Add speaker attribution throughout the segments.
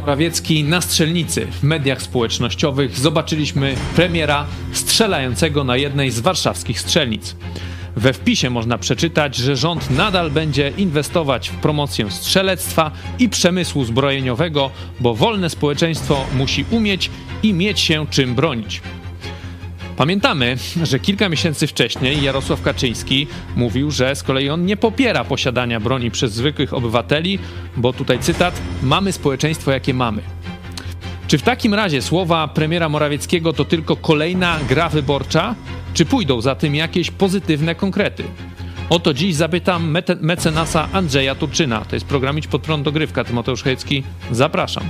Speaker 1: Morawiecki na strzelnicy. W mediach społecznościowych zobaczyliśmy premiera strzelającego na jednej z warszawskich strzelnic. We wpisie można przeczytać, że rząd nadal będzie inwestować w promocję strzelectwa i przemysłu zbrojeniowego, bo wolne społeczeństwo musi umieć i mieć się czym bronić. Pamiętamy, że kilka miesięcy wcześniej Jarosław Kaczyński mówił, że z kolei on nie popiera posiadania broni przez zwykłych obywateli, bo tutaj cytat: Mamy społeczeństwo jakie mamy. Czy w takim razie słowa premiera Morawieckiego to tylko kolejna gra wyborcza, czy pójdą za tym jakieś pozytywne konkrety? O to dziś zapytam mecenasa Andrzeja Turczyna. To jest program pod prąd dogrywka. Tymoteusz Hejcki, zapraszam.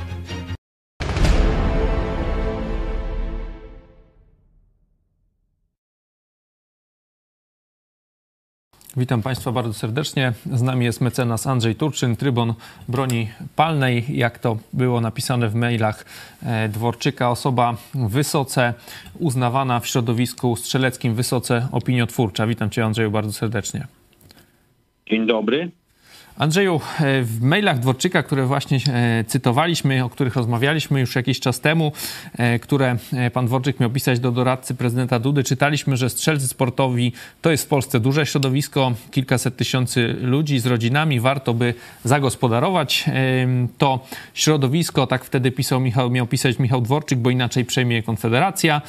Speaker 1: Witam Państwa bardzo serdecznie. Z nami jest mecenas Andrzej Turczyn, trybun broni palnej, jak to było napisane w mailach e, Dworczyka. Osoba wysoce uznawana w środowisku strzeleckim, wysoce opiniotwórcza. Witam Cię Andrzeju bardzo serdecznie.
Speaker 2: Dzień dobry.
Speaker 1: Andrzeju, e, w mailach Dworczyka, które właśnie e, cytowaliśmy, o których rozmawialiśmy już jakiś czas temu, e, które pan Dworczyk miał pisać do doradcy prezydenta Dudy, czytaliśmy, że strzelcy sportowi to jest w Polsce duże środowisko, kilkaset tysięcy ludzi z rodzinami, warto by zagospodarować to środowisko. Tak wtedy pisał Michał, miał pisać Michał Dworczyk, bo inaczej przejmie Konfederacja.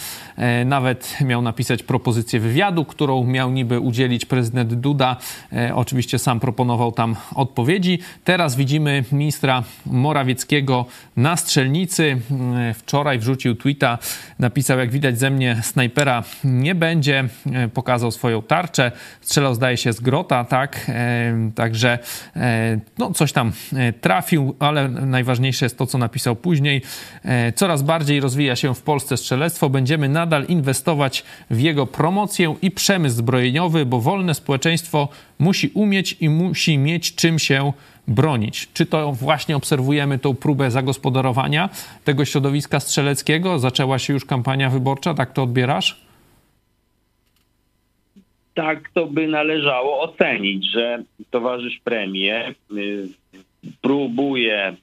Speaker 1: Nawet miał napisać propozycję wywiadu, którą miał niby udzielić prezydent Duda. Oczywiście sam proponował tam odpowiedzi. Teraz widzimy ministra Morawieckiego na strzelnicy. Wczoraj wrzucił tweeta, napisał, jak widać ze mnie snajpera nie będzie. Pokazał swoją tarczę. Strzelał, zdaje się, z grota, tak? E, także e, no, coś tam e, trafił, ale najważniejsze jest to, co napisał później. Coraz bardziej rozwija się w Polsce strzelectwo. Będziemy nadal inwestować w jego promocję i przemysł zbrojeniowy, bo wolne społeczeństwo musi umieć i musi mieć czym się bronić. Czy to właśnie obserwujemy tą próbę zagospodarowania tego środowiska strzeleckiego? Zaczęła się już kampania wyborcza, tak to odbierasz?
Speaker 2: Tak to by należało ocenić, że towarzysz premier y, próbuje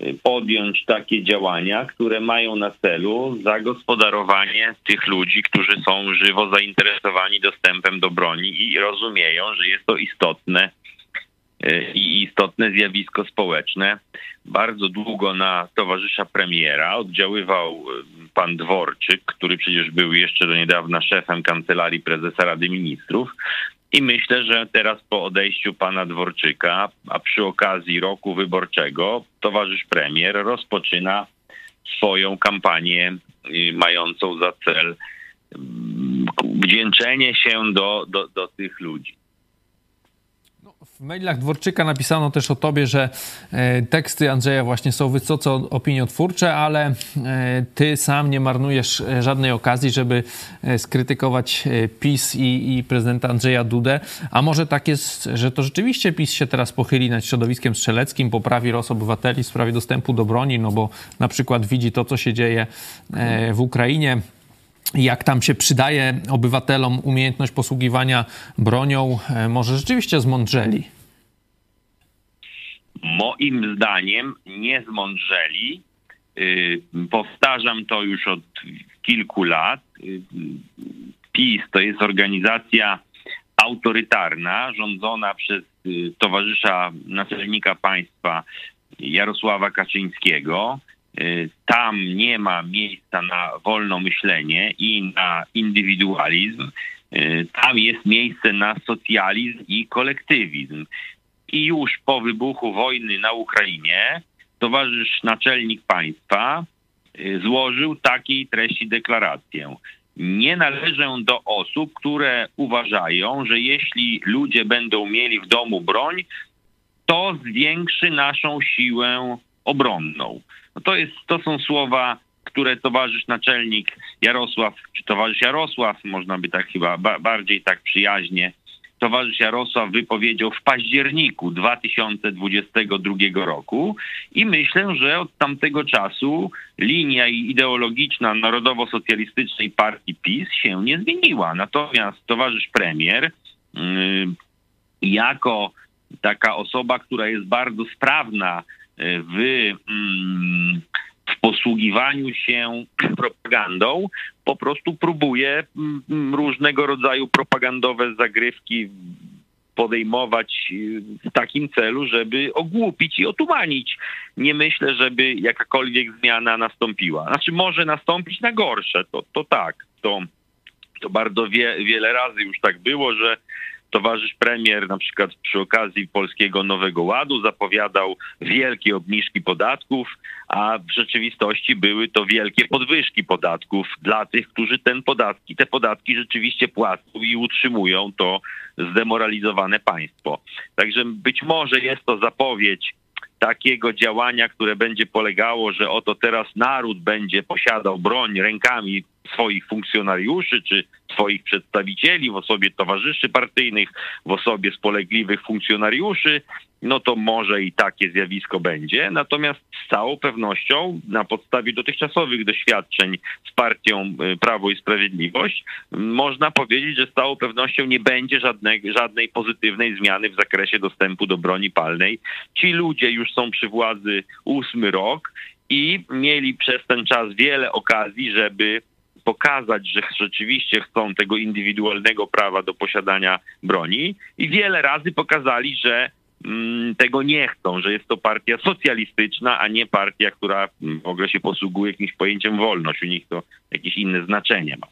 Speaker 2: y, podjąć takie działania, które mają na celu zagospodarowanie tych ludzi, którzy są żywo zainteresowani dostępem do broni i rozumieją, że jest to istotne i istotne zjawisko społeczne. Bardzo długo na towarzysza premiera oddziaływał e, pan Dworczyk, który przecież był jeszcze do niedawna szefem kancelarii prezesa Rady Ministrów. I myślę, że teraz po odejściu pana Dworczyka, a przy okazji roku wyborczego, towarzysz premier rozpoczyna swoją kampanię y, mającą za cel mm, wdzięczenie się do, do, do tych ludzi.
Speaker 1: W mailach Dworczyka napisano też o tobie, że e, teksty Andrzeja właśnie są wysoce opiniotwórcze, ale e, ty sam nie marnujesz e, żadnej okazji, żeby skrytykować PiS i, i prezydenta Andrzeja Dudę. A może tak jest, że to rzeczywiście PiS się teraz pochyli nad środowiskiem strzeleckim, poprawi los obywateli w sprawie dostępu do broni, no bo na przykład widzi to, co się dzieje w Ukrainie jak tam się przydaje obywatelom umiejętność posługiwania bronią, e, może rzeczywiście zmądrzeli?
Speaker 2: Moim zdaniem nie zmądrzeli. Y, powtarzam to już od kilku lat. Y, PiS to jest organizacja autorytarna, rządzona przez y, towarzysza naczelnika państwa Jarosława Kaczyńskiego. Y, tam nie ma miejsca na wolne myślenie i na indywidualizm. Y, tam jest miejsce na socjalizm i kolektywizm. I już po wybuchu wojny na Ukrainie towarzysz naczelnik państwa y, złożył takiej treści deklarację. Nie należę do osób, które uważają, że jeśli ludzie będą mieli w domu broń, to zwiększy naszą siłę obronną. No to, jest, to są słowa, które towarzysz naczelnik Jarosław, czy towarzysz Jarosław, można by tak chyba ba bardziej tak przyjaźnie, towarzysz Jarosław wypowiedział w październiku 2022 roku i myślę, że od tamtego czasu linia ideologiczna narodowo-socjalistycznej partii PiS się nie zmieniła. Natomiast towarzysz premier yy, jako taka osoba, która jest bardzo sprawna w, mm, w posługiwaniu się propagandą, po prostu próbuje mm, różnego rodzaju propagandowe zagrywki podejmować w takim celu, żeby ogłupić i otumanić. Nie myślę, żeby jakakolwiek zmiana nastąpiła. Znaczy może nastąpić na gorsze, to, to tak. To, to bardzo wie, wiele razy już tak było, że towarzysz premier na przykład przy okazji Polskiego Nowego Ładu zapowiadał wielkie obniżki podatków, a w rzeczywistości były to wielkie podwyżki podatków dla tych, którzy ten podatki, te podatki rzeczywiście płacą i utrzymują to zdemoralizowane państwo. Także być może jest to zapowiedź takiego działania, które będzie polegało, że oto teraz naród będzie posiadał broń rękami swoich funkcjonariuszy czy swoich przedstawicieli w osobie towarzyszy partyjnych, w osobie spolegliwych funkcjonariuszy, no to może i takie zjawisko będzie. Natomiast z całą pewnością na podstawie dotychczasowych doświadczeń z partią y, Prawo i Sprawiedliwość można powiedzieć, że z całą pewnością nie będzie żadnej, żadnej pozytywnej zmiany w zakresie dostępu do broni palnej. Ci ludzie już są przy władzy ósmy rok i mieli przez ten czas wiele okazji, żeby pokazać, że rzeczywiście chcą tego indywidualnego prawa do posiadania broni i wiele razy pokazali, że tego nie chcą, że jest to partia socjalistyczna, a nie partia, która w ogóle się posługuje jakimś pojęciem wolność. U nich to jakieś inne znaczenie ma.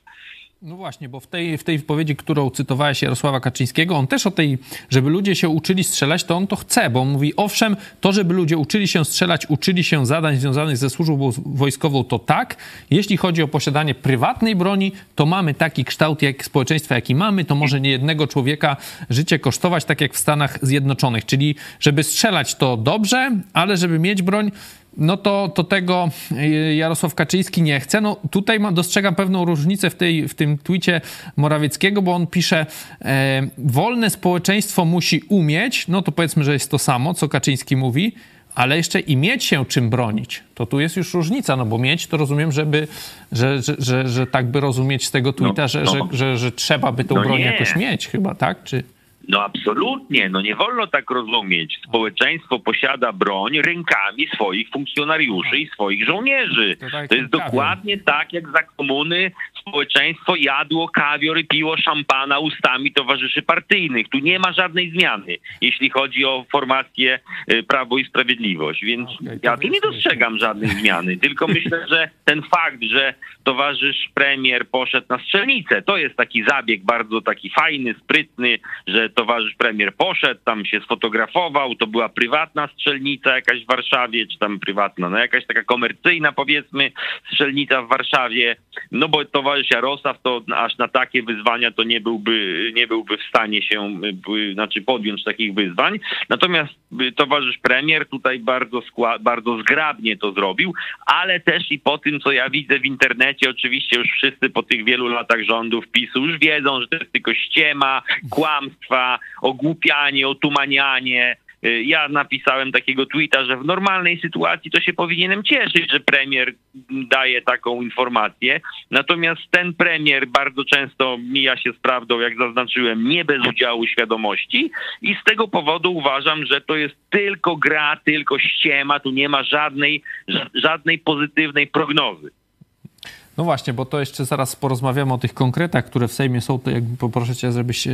Speaker 1: No właśnie, bo w tej, w tej wypowiedzi, którą cytowałeś Jarosława Kaczyńskiego, on też o tej, żeby ludzie się uczyli strzelać, to on to chce, bo on mówi, owszem, to, żeby ludzie uczyli się strzelać, uczyli się zadań związanych ze służbą wojskową, to tak. Jeśli chodzi o posiadanie prywatnej broni, to mamy taki kształt jak społeczeństwa, jaki mamy, to może nie jednego człowieka życie kosztować, tak jak w Stanach Zjednoczonych. Czyli, żeby strzelać to dobrze, ale żeby mieć broń, no to, to tego e, Jarosław Kaczyński nie chce. No tutaj ma, dostrzegam pewną różnicę w, tej, w tym twicie Morawieckiego, bo on pisze e, wolne społeczeństwo musi umieć, no to powiedzmy, że jest to samo, co Kaczyński mówi, ale jeszcze i mieć się czym bronić. To tu jest już różnica, no bo mieć to rozumiem, żeby, że, że, że, że tak by rozumieć z tego tweeta, no, że, no. Że, że, że, trzeba by tą no broń nie. jakoś mieć chyba, tak? Czy...
Speaker 2: No absolutnie, no nie wolno tak rozumieć. Społeczeństwo posiada broń rękami swoich funkcjonariuszy i swoich żołnierzy. To, to jest dokładnie tak, jak za komuny społeczeństwo jadło kawior i piło szampana ustami towarzyszy partyjnych. Tu nie ma żadnej zmiany, jeśli chodzi o formację y, Prawo i Sprawiedliwość. Więc ja tu nie dostrzegam żadnej zmiany, tylko myślę, że ten fakt, że towarzysz premier poszedł na strzelnicę, to jest taki zabieg bardzo taki fajny, sprytny, że towarzysz premier poszedł, tam się sfotografował, to była prywatna strzelnica jakaś w Warszawie, czy tam prywatna, no jakaś taka komercyjna powiedzmy strzelnica w Warszawie, no bo towarzysz Jarosław to aż na takie wyzwania to nie byłby, nie byłby w stanie się, znaczy podjąć takich wyzwań, natomiast towarzysz premier tutaj bardzo, bardzo zgrabnie to zrobił, ale też i po tym, co ja widzę w internecie, oczywiście już wszyscy po tych wielu latach rządów PiSu już wiedzą, że to jest tylko ściema, kłamstwa, ogłupianie, otumanianie. Y, ja napisałem takiego tweeta, że w normalnej sytuacji to się powinienem cieszyć, że premier daje taką informację. Natomiast ten premier bardzo często mija się z prawdą, jak zaznaczyłem, nie bez udziału świadomości i z tego powodu uważam, że to jest tylko gra, tylko ściema, tu nie ma żadnej, żadnej pozytywnej prognozy.
Speaker 1: No właśnie, bo to jeszcze zaraz porozmawiamy o tych konkretach, które w Sejmie są. To jakby poproszę cię, żebyś e,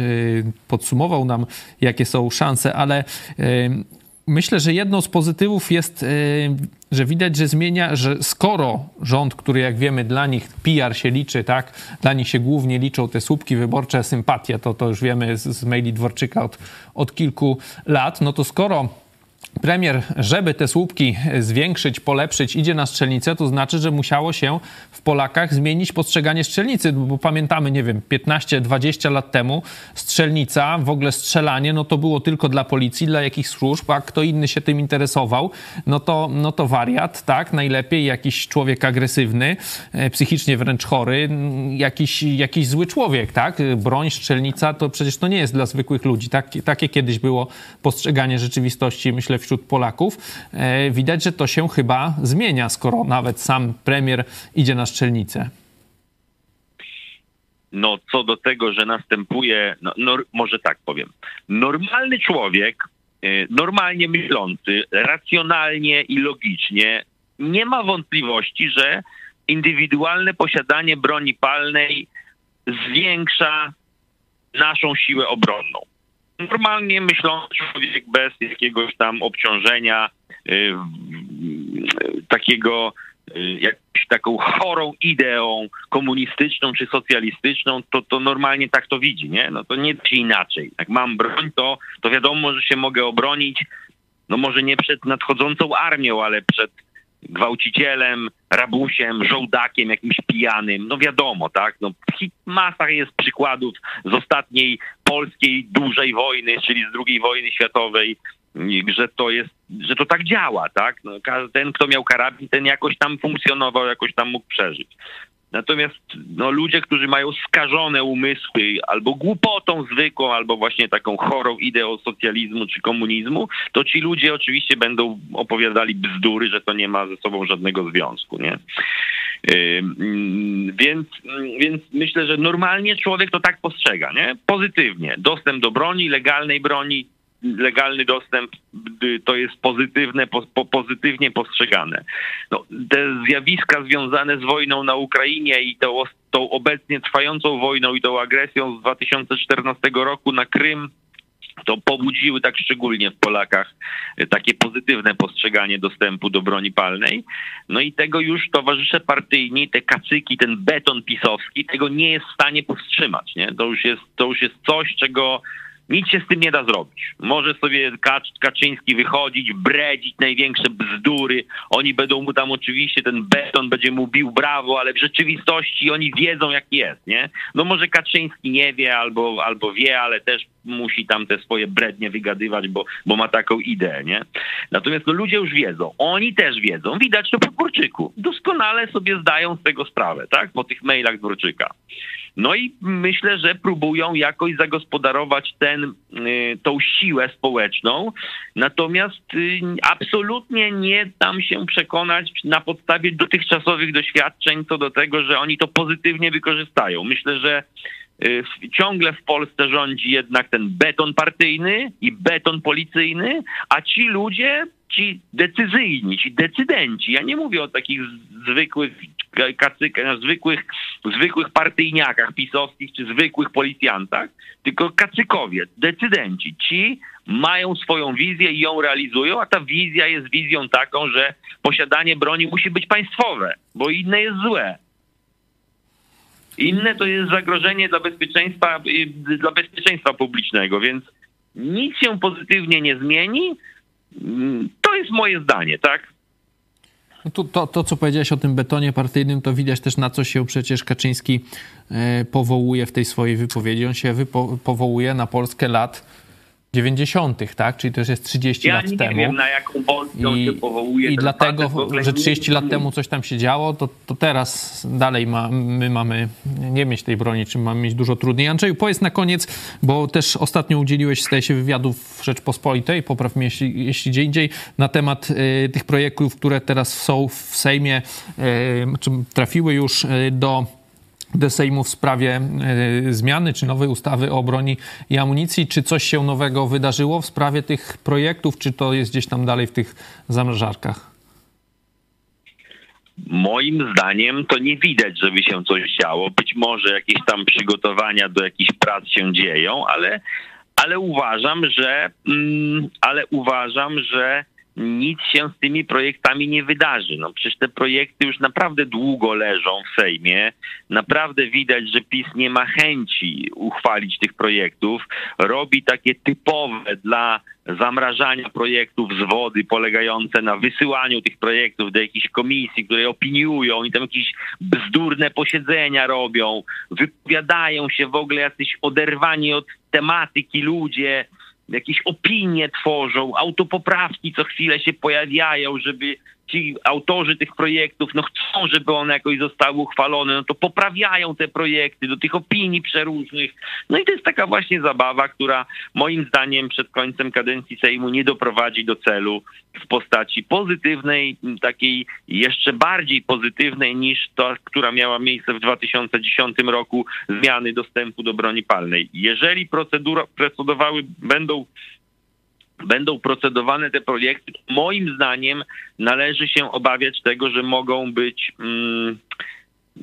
Speaker 1: podsumował nam, jakie są szanse, ale e, myślę, że jedną z pozytywów jest, e, że widać, że zmienia, że skoro rząd, który jak wiemy dla nich PR się liczy, tak, dla nich się głównie liczą te słupki wyborcze, sympatia, to, to już wiemy z, z maili Dworczyka od, od kilku lat, no to skoro premier, żeby te słupki zwiększyć, polepszyć, idzie na strzelnicę, to znaczy, że musiało się w Polakach zmienić postrzeganie strzelnicy, bo pamiętamy, nie wiem, 15-20 lat temu strzelnica, w ogóle strzelanie, no to było tylko dla policji, dla jakichś służb, a kto inny się tym interesował, no to, no to wariat, tak, najlepiej jakiś człowiek agresywny, e, psychicznie wręcz chory, jakiś, jakiś zły człowiek, tak, broń, strzelnica, to przecież to nie jest dla zwykłych ludzi, tak, takie kiedyś było postrzeganie rzeczywistości, myślę, wśród Polaków. E, widać, że to się chyba zmienia, skoro nawet sam premier idzie na szczelnicę.
Speaker 2: No, co do tego, że następuje, no, no może tak powiem, normalny człowiek normalnie myślący, racjonalnie i logicznie nie ma wątpliwości, że indywidualne posiadanie broni palnej zwiększa naszą siłę obronną. Normalnie myślący człowiek bez jakiegoś tam obciążenia, yy, takiego yy, jakąś taką chorą ideą komunistyczną czy socjalistyczną, to, to normalnie tak to widzi, nie? No to nie się inaczej. Jak mam broń, to, to wiadomo, że się mogę obronić, no może nie przed nadchodzącą armią, ale przed gwałcicielem, rabusiem, żołdakiem, jakimś pijanym. No wiadomo, tak? No, masa jest przykładów z ostatniej polskiej dużej wojny, czyli z II wojny światowej, że to jest, że to tak działa, tak? No, ten, kto miał karabin, ten jakoś tam funkcjonował, jakoś tam mógł przeżyć. Natomiast no, ludzie, którzy mają skażone umysły albo głupotą zwykłą, albo właśnie taką chorą ideą socjalizmu czy komunizmu, to ci ludzie oczywiście będą opowiadali bzdury, że to nie ma ze sobą żadnego związku, nie? Więc, więc myślę, że normalnie człowiek to tak postrzega, nie? Pozytywnie. Dostęp do broni, legalnej broni, legalny dostęp to jest pozytywne, po, po, pozytywnie postrzegane. No, te zjawiska związane z wojną na Ukrainie i tą, tą obecnie trwającą wojną i tą agresją z 2014 roku na Krym to pobudziły tak szczególnie w Polakach takie pozytywne postrzeganie dostępu do broni palnej. No i tego już towarzysze partyjni, te kacyki, ten beton pisowski, tego nie jest w stanie powstrzymać. Nie? To, już jest, to już jest coś, czego nic się z tym nie da zrobić. Może sobie Kaczyński wychodzić, bredzić największe bzdury. Oni będą mu tam oczywiście, ten beton będzie mu bił brawo, ale w rzeczywistości oni wiedzą jak jest, nie? No może Kaczyński nie wie albo, albo wie, ale też musi tam te swoje brednie wygadywać, bo, bo ma taką ideę, nie? Natomiast no, ludzie już wiedzą, oni też wiedzą, widać to po Dworczyku. Doskonale sobie zdają z tego sprawę, tak? Po tych mailach Dworczyka. No i myślę, że próbują jakoś zagospodarować ten, y, tą siłę społeczną, natomiast y, absolutnie nie dam się przekonać na podstawie dotychczasowych doświadczeń co do tego, że oni to pozytywnie wykorzystają. Myślę, że y, ciągle w Polsce rządzi jednak ten beton partyjny i beton policyjny, a ci ludzie ci decyzyjni, ci decydenci, ja nie mówię o takich zwykłych kacykach, zwykłych, zwykłych partyjniakach pisowskich czy zwykłych policjantach, tylko kacykowie, decydenci, ci mają swoją wizję i ją realizują, a ta wizja jest wizją taką, że posiadanie broni musi być państwowe, bo inne jest złe. Inne to jest zagrożenie dla bezpieczeństwa, dla bezpieczeństwa publicznego, więc nic się pozytywnie nie zmieni, to jest moje zdanie, tak?
Speaker 1: No to, to, to, co powiedziałeś o tym betonie partyjnym, to widać też na co się przecież Kaczyński e, powołuje w tej swojej wypowiedzi. On się powołuje na Polskę lat 90., tak? Czyli to już jest 30
Speaker 2: ja
Speaker 1: lat
Speaker 2: nie
Speaker 1: temu.
Speaker 2: wiem, na jaką Polskę I, się powołuje.
Speaker 1: I dlatego, że 30 lat temu coś tam się działo, to, to teraz dalej ma, my mamy nie mieć tej broni, czy mamy mieć dużo trudniej. Andrzeju, powiedz na koniec, bo też ostatnio udzieliłeś, staje się, wywiadów w Rzeczpospolitej, popraw mnie, jeśli, jeśli gdzie indziej, na temat y, tych projektów, które teraz są w Sejmie, y, czy trafiły już y, do do Sejmu w sprawie e, zmiany czy nowej ustawy o broni i amunicji. Czy coś się nowego wydarzyło w sprawie tych projektów, czy to jest gdzieś tam dalej w tych zamrażarkach?
Speaker 2: Moim zdaniem to nie widać, żeby się coś działo. Być może jakieś tam przygotowania do jakichś prac się dzieją, ale, ale uważam, że mm, ale uważam, że nic się z tymi projektami nie wydarzy. No przecież te projekty już naprawdę długo leżą w Sejmie. Naprawdę widać, że PiS nie ma chęci uchwalić tych projektów. Robi takie typowe dla zamrażania projektów z wody, polegające na wysyłaniu tych projektów do jakichś komisji, które opiniują i tam jakieś bzdurne posiedzenia robią, wypowiadają się w ogóle jacyś oderwani od tematyki ludzie, jakieś opinie tworzą, autopoprawki co chwilę się pojawiają, żeby ci autorzy tych projektów no chcą, żeby one jakoś zostały uchwalone, no to poprawiają te projekty do tych opinii przeróżnych. No i to jest taka właśnie zabawa, która moim zdaniem przed końcem kadencji Sejmu nie doprowadzi do celu w postaci pozytywnej, takiej jeszcze bardziej pozytywnej niż ta, która miała miejsce w 2010 roku zmiany dostępu do broni palnej. Jeżeli procedura, procedowały będą będą procedowane te projekty, moim zdaniem należy się obawiać tego, że mogą być mm,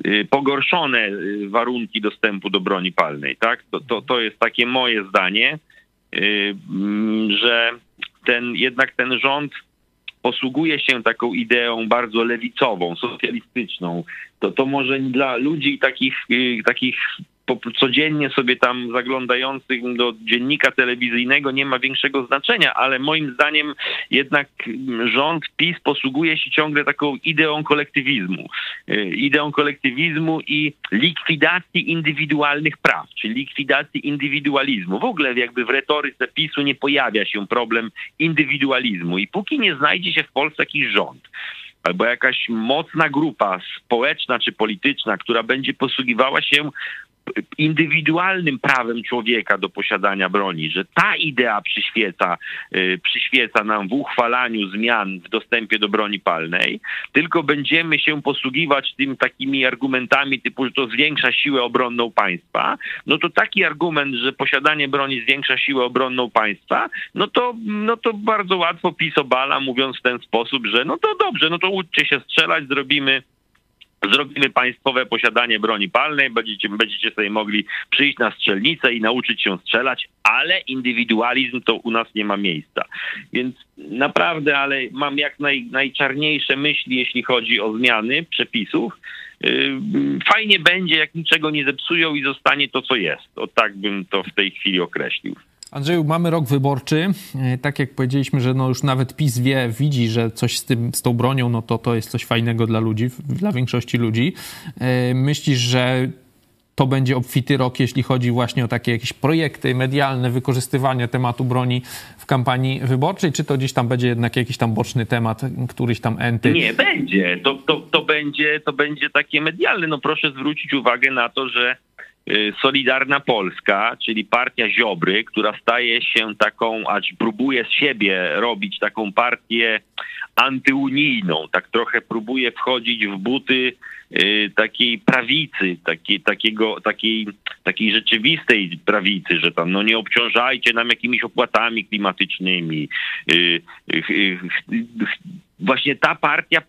Speaker 2: y, pogorszone y, warunki dostępu do broni palnej. Tak? To, to, to jest takie moje zdanie, y, mm, że ten, jednak ten rząd posługuje się taką ideą bardzo lewicową, socjalistyczną. To, to może dla ludzi takich, takich codziennie sobie tam zaglądających do dziennika telewizyjnego nie ma większego znaczenia, ale moim zdaniem jednak rząd PiS posługuje się ciągle taką ideą kolektywizmu. Y, ideą kolektywizmu i likwidacji indywidualnych praw, czyli likwidacji indywidualizmu. W ogóle jakby w retoryce PiSu nie pojawia się problem indywidualizmu i póki nie znajdzie się w Polsce jakiś rząd, albo jakaś mocna grupa społeczna czy polityczna, która będzie posługiwała się indywidualnym prawem człowieka do posiadania broni, że ta idea przyświeca, y, przyświeca nam w uchwalaniu zmian w dostępie do broni palnej, tylko będziemy się posługiwać tym takimi argumentami typu, że to zwiększa siłę obronną państwa, no to taki argument, że posiadanie broni zwiększa siłę obronną państwa, no to, no to bardzo łatwo PiS obala, mówiąc w ten sposób, że no to dobrze, no to uczcie się strzelać, zrobimy Zrobimy państwowe posiadanie broni palnej, będziecie, będziecie sobie mogli przyjść na strzelnicę i nauczyć się strzelać, ale indywidualizm to u nas nie ma miejsca. Więc naprawdę, ale mam jak naj, najczarniejsze myśli, jeśli chodzi o zmiany przepisów. Yy, fajnie będzie, jak niczego nie zepsują i zostanie to, co jest. O tak bym to w tej chwili określił.
Speaker 1: Andrzeju, mamy rok wyborczy. E, tak jak powiedzieliśmy, że no już nawet PiS wie, widzi, że coś z, tym, z tą bronią, no to to jest coś fajnego dla ludzi, dla większości ludzi. E, myślisz, że to będzie obfity rok, jeśli chodzi właśnie o takie jakieś projekty medialne, wykorzystywanie tematu broni w kampanii wyborczej, czy to gdzieś tam będzie jednak jakiś tam boczny temat, któryś tam enty?
Speaker 2: Nie, będzie. To, to, to, będzie, to będzie takie medialne. No proszę zwrócić uwagę na to, że Solidarna Polska, czyli partia Ziobry, która staje się taką, aż próbuje z siebie robić taką partię antyunijną, tak trochę próbuje wchodzić w buty y, takiej prawicy, takiej, takiego, takiej, takiej rzeczywistej prawicy, że tam no nie obciążajcie nam jakimiś opłatami klimatycznymi. Właśnie ta partia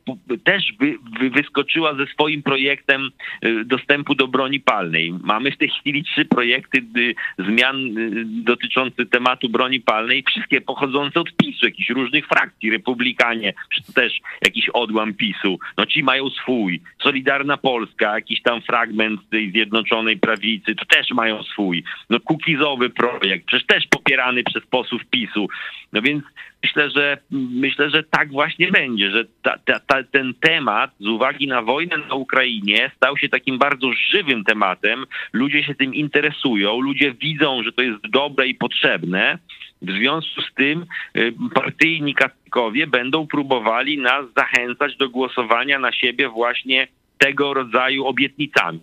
Speaker 2: też wy, wy, wyskoczyła ze swoim projektem y, dostępu do broni palnej. Mamy w tej chwili trzy projekty y, zmian y, dotyczące tematu broni palnej, wszystkie pochodzące od PiSu, jakichś różnych frakcji, republikanie, to też jakiś odłam PiSu. No ci mają swój. Solidarna Polska, jakiś tam fragment tej Zjednoczonej Prawicy, to też mają swój. No kukizowy projekt, przecież też popierany przez posłów PiSu. No więc myślę, że myślę, że tak właśnie będzie, że ta, ta, ta, ten temat z uwagi na wojnę na Ukrainie stał się takim bardzo żywym tematem. Ludzie się tym interesują, ludzie widzą, że to jest dobre i potrzebne. W związku z tym y, partyjni katolikowie będą próbowali nas zachęcać do głosowania na siebie właśnie tego rodzaju obietnicami.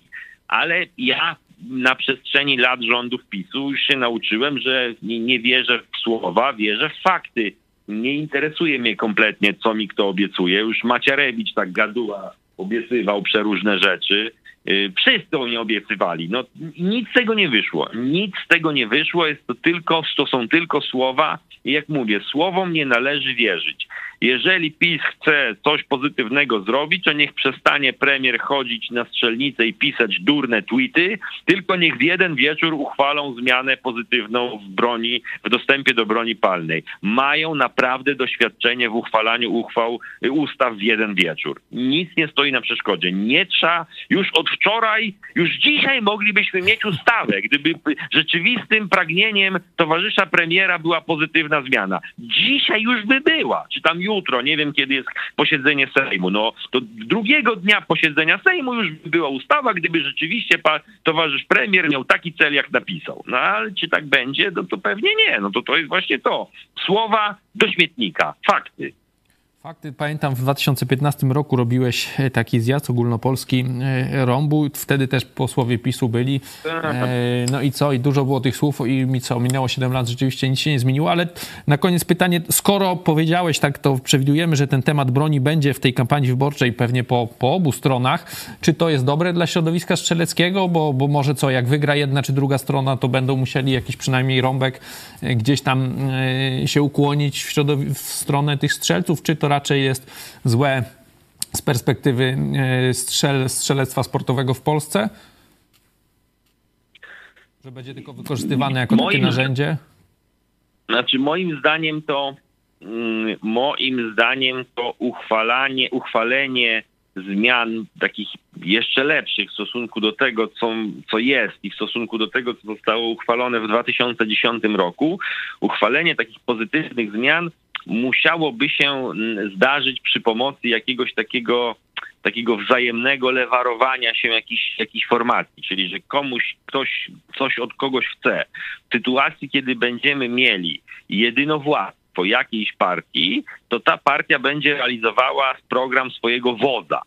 Speaker 2: Ale ja na przestrzeni lat rządów PiSu już się nauczyłem, że nie, nie wierzę w słowa, wierzę w fakty nie interesuje mnie kompletnie, co mi kto obiecuje. Już Macierewicz tak gaduła, obiecywał przeróżne rzeczy. Y, wszyscy oni obiecywali. No, nic z tego nie wyszło. Nic z tego nie wyszło. Jest to tylko, to są tylko słowa. I jak mówię, słowom nie należy wierzyć. Jeżeli PiS chce coś pozytywnego zrobić, to niech przestanie premier chodzić na strzelnicę i pisać durne tweety, tylko niech w jeden wieczór uchwalą zmianę pozytywną w broni, w dostępie do broni palnej. Mają naprawdę doświadczenie w uchwalaniu uchwał, ustaw w jeden wieczór. Nic nie stoi na przeszkodzie. Nie trzeba już od wczoraj, już dzisiaj moglibyśmy mieć ustawę, gdyby rzeczywistym pragnieniem towarzysza premiera była pozytywna zmiana. Dzisiaj już by była, czy tam jutro, nie wiem kiedy jest posiedzenie Sejmu. No to drugiego dnia posiedzenia Sejmu już by była ustawa, gdyby rzeczywiście towarzysz premier miał taki cel, jak napisał. No ale czy tak będzie? No to pewnie nie. No to to jest właśnie to. Słowa do śmietnika. Fakty.
Speaker 1: Fakty, pamiętam w 2015 roku robiłeś e, taki zjazd ogólnopolski e, rąbu, wtedy też posłowie PiSu byli. E, no i co? I dużo było tych słów i mi co? Minęło 7 lat, rzeczywiście nic się nie zmieniło, ale na koniec pytanie, skoro powiedziałeś tak, to przewidujemy, że ten temat broni będzie w tej kampanii wyborczej pewnie po, po obu stronach. Czy to jest dobre dla środowiska strzeleckiego? Bo, bo może co, jak wygra jedna czy druga strona, to będą musieli jakiś przynajmniej rąbek gdzieś tam się ukłonić w, w stronę tych strzelców, czy to raczej jest złe z perspektywy e, strzel, strzelectwa sportowego w Polsce? Że będzie tylko wykorzystywane jako moim, takie narzędzie?
Speaker 2: Znaczy moim zdaniem to mm, moim zdaniem to uchwalanie, uchwalenie zmian takich jeszcze lepszych w stosunku do tego, co, co jest i w stosunku do tego, co zostało uchwalone w 2010 roku, uchwalenie takich pozytywnych zmian musiałoby się zdarzyć przy pomocy jakiegoś takiego takiego wzajemnego lewarowania się jakiejś, jakiejś formacji, czyli że komuś ktoś coś od kogoś chce. W sytuacji, kiedy będziemy mieli jedynowładztwo jakiejś partii, to ta partia będzie realizowała program swojego wodza.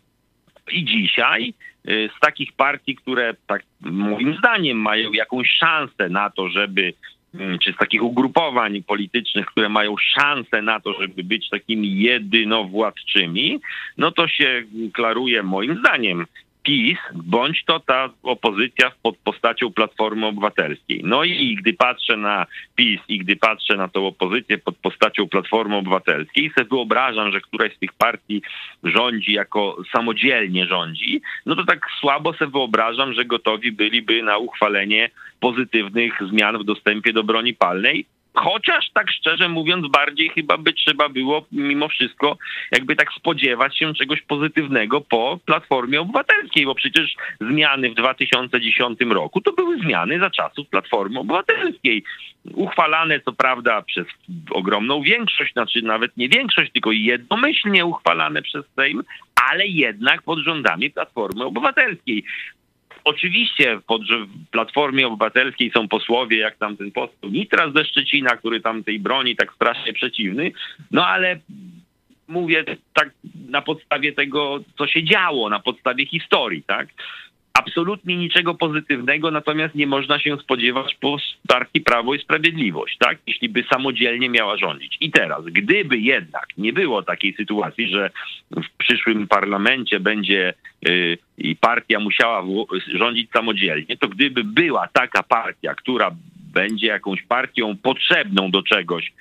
Speaker 2: I dzisiaj y, z takich partii, które tak moim zdaniem mają jakąś szansę na to, żeby Mm, czy z takich ugrupowań politycznych, które mają szansę na to, żeby być takimi jedynowładczymi, no to się klaruje moim zdaniem PiS, bądź to ta opozycja pod postacią Platformy Obywatelskiej. No i gdy patrzę na PiS i gdy patrzę na tą opozycję pod postacią Platformy Obywatelskiej, sobie wyobrażam, że któraś z tych partii rządzi jako samodzielnie rządzi, no to tak słabo sobie wyobrażam, że gotowi byliby na uchwalenie pozytywnych zmian w dostępie do broni palnej, Chociaż tak szczerze mówiąc, bardziej chyba by trzeba było mimo wszystko jakby tak spodziewać się czegoś pozytywnego po Platformie Obywatelskiej, bo przecież zmiany w 2010 roku to były zmiany za czasów Platformy Obywatelskiej. Uchwalane co prawda przez ogromną większość, znaczy nawet nie większość, tylko jednomyślnie uchwalane przez Sejm, ale jednak pod rządami Platformy Obywatelskiej. Oczywiście pod Platformie Obywatelskiej są posłowie, jak tam ten poseł Nitras ze Szczecina, który tam tej broni tak strasznie przeciwny, no ale mówię tak na podstawie tego, co się działo, na podstawie historii, tak? Absolutnie niczego pozytywnego, natomiast nie można się spodziewać po partii Prawo i Sprawiedliwość, tak? Jeśli by samodzielnie miała rządzić. I teraz, gdyby jednak nie było takiej sytuacji, że w przyszłym parlamencie będzie yy, i partia musiała rządzić samodzielnie, to gdyby była taka partia, która będzie jakąś partią potrzebną do czegoś,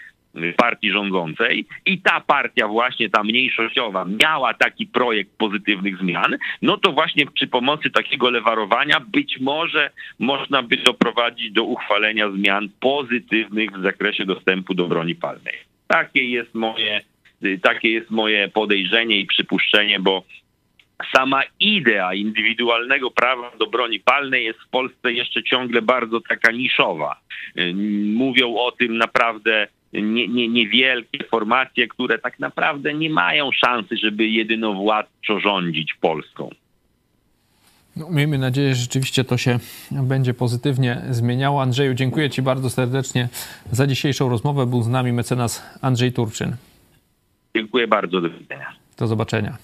Speaker 2: partii rządzącej i ta partia właśnie, ta mniejszościowa miała taki projekt pozytywnych zmian, no to właśnie przy pomocy takiego lewarowania być może można by doprowadzić do uchwalenia zmian pozytywnych w zakresie dostępu do broni palnej. Takie jest moje, takie jest moje podejrzenie i przypuszczenie, bo sama idea indywidualnego prawa do broni palnej jest w Polsce jeszcze ciągle bardzo taka niszowa. Mówią o tym naprawdę nie, nie, niewielkie formacje, które tak naprawdę nie mają szansy, żeby jedynowładczo rządzić Polską.
Speaker 1: No, miejmy nadzieję, że rzeczywiście to się będzie pozytywnie zmieniało. Andrzeju, dziękuję Ci bardzo serdecznie za dzisiejszą rozmowę. Był z nami mecenas Andrzej Turczyn.
Speaker 2: Dziękuję bardzo. Do widzenia.
Speaker 1: Do zobaczenia.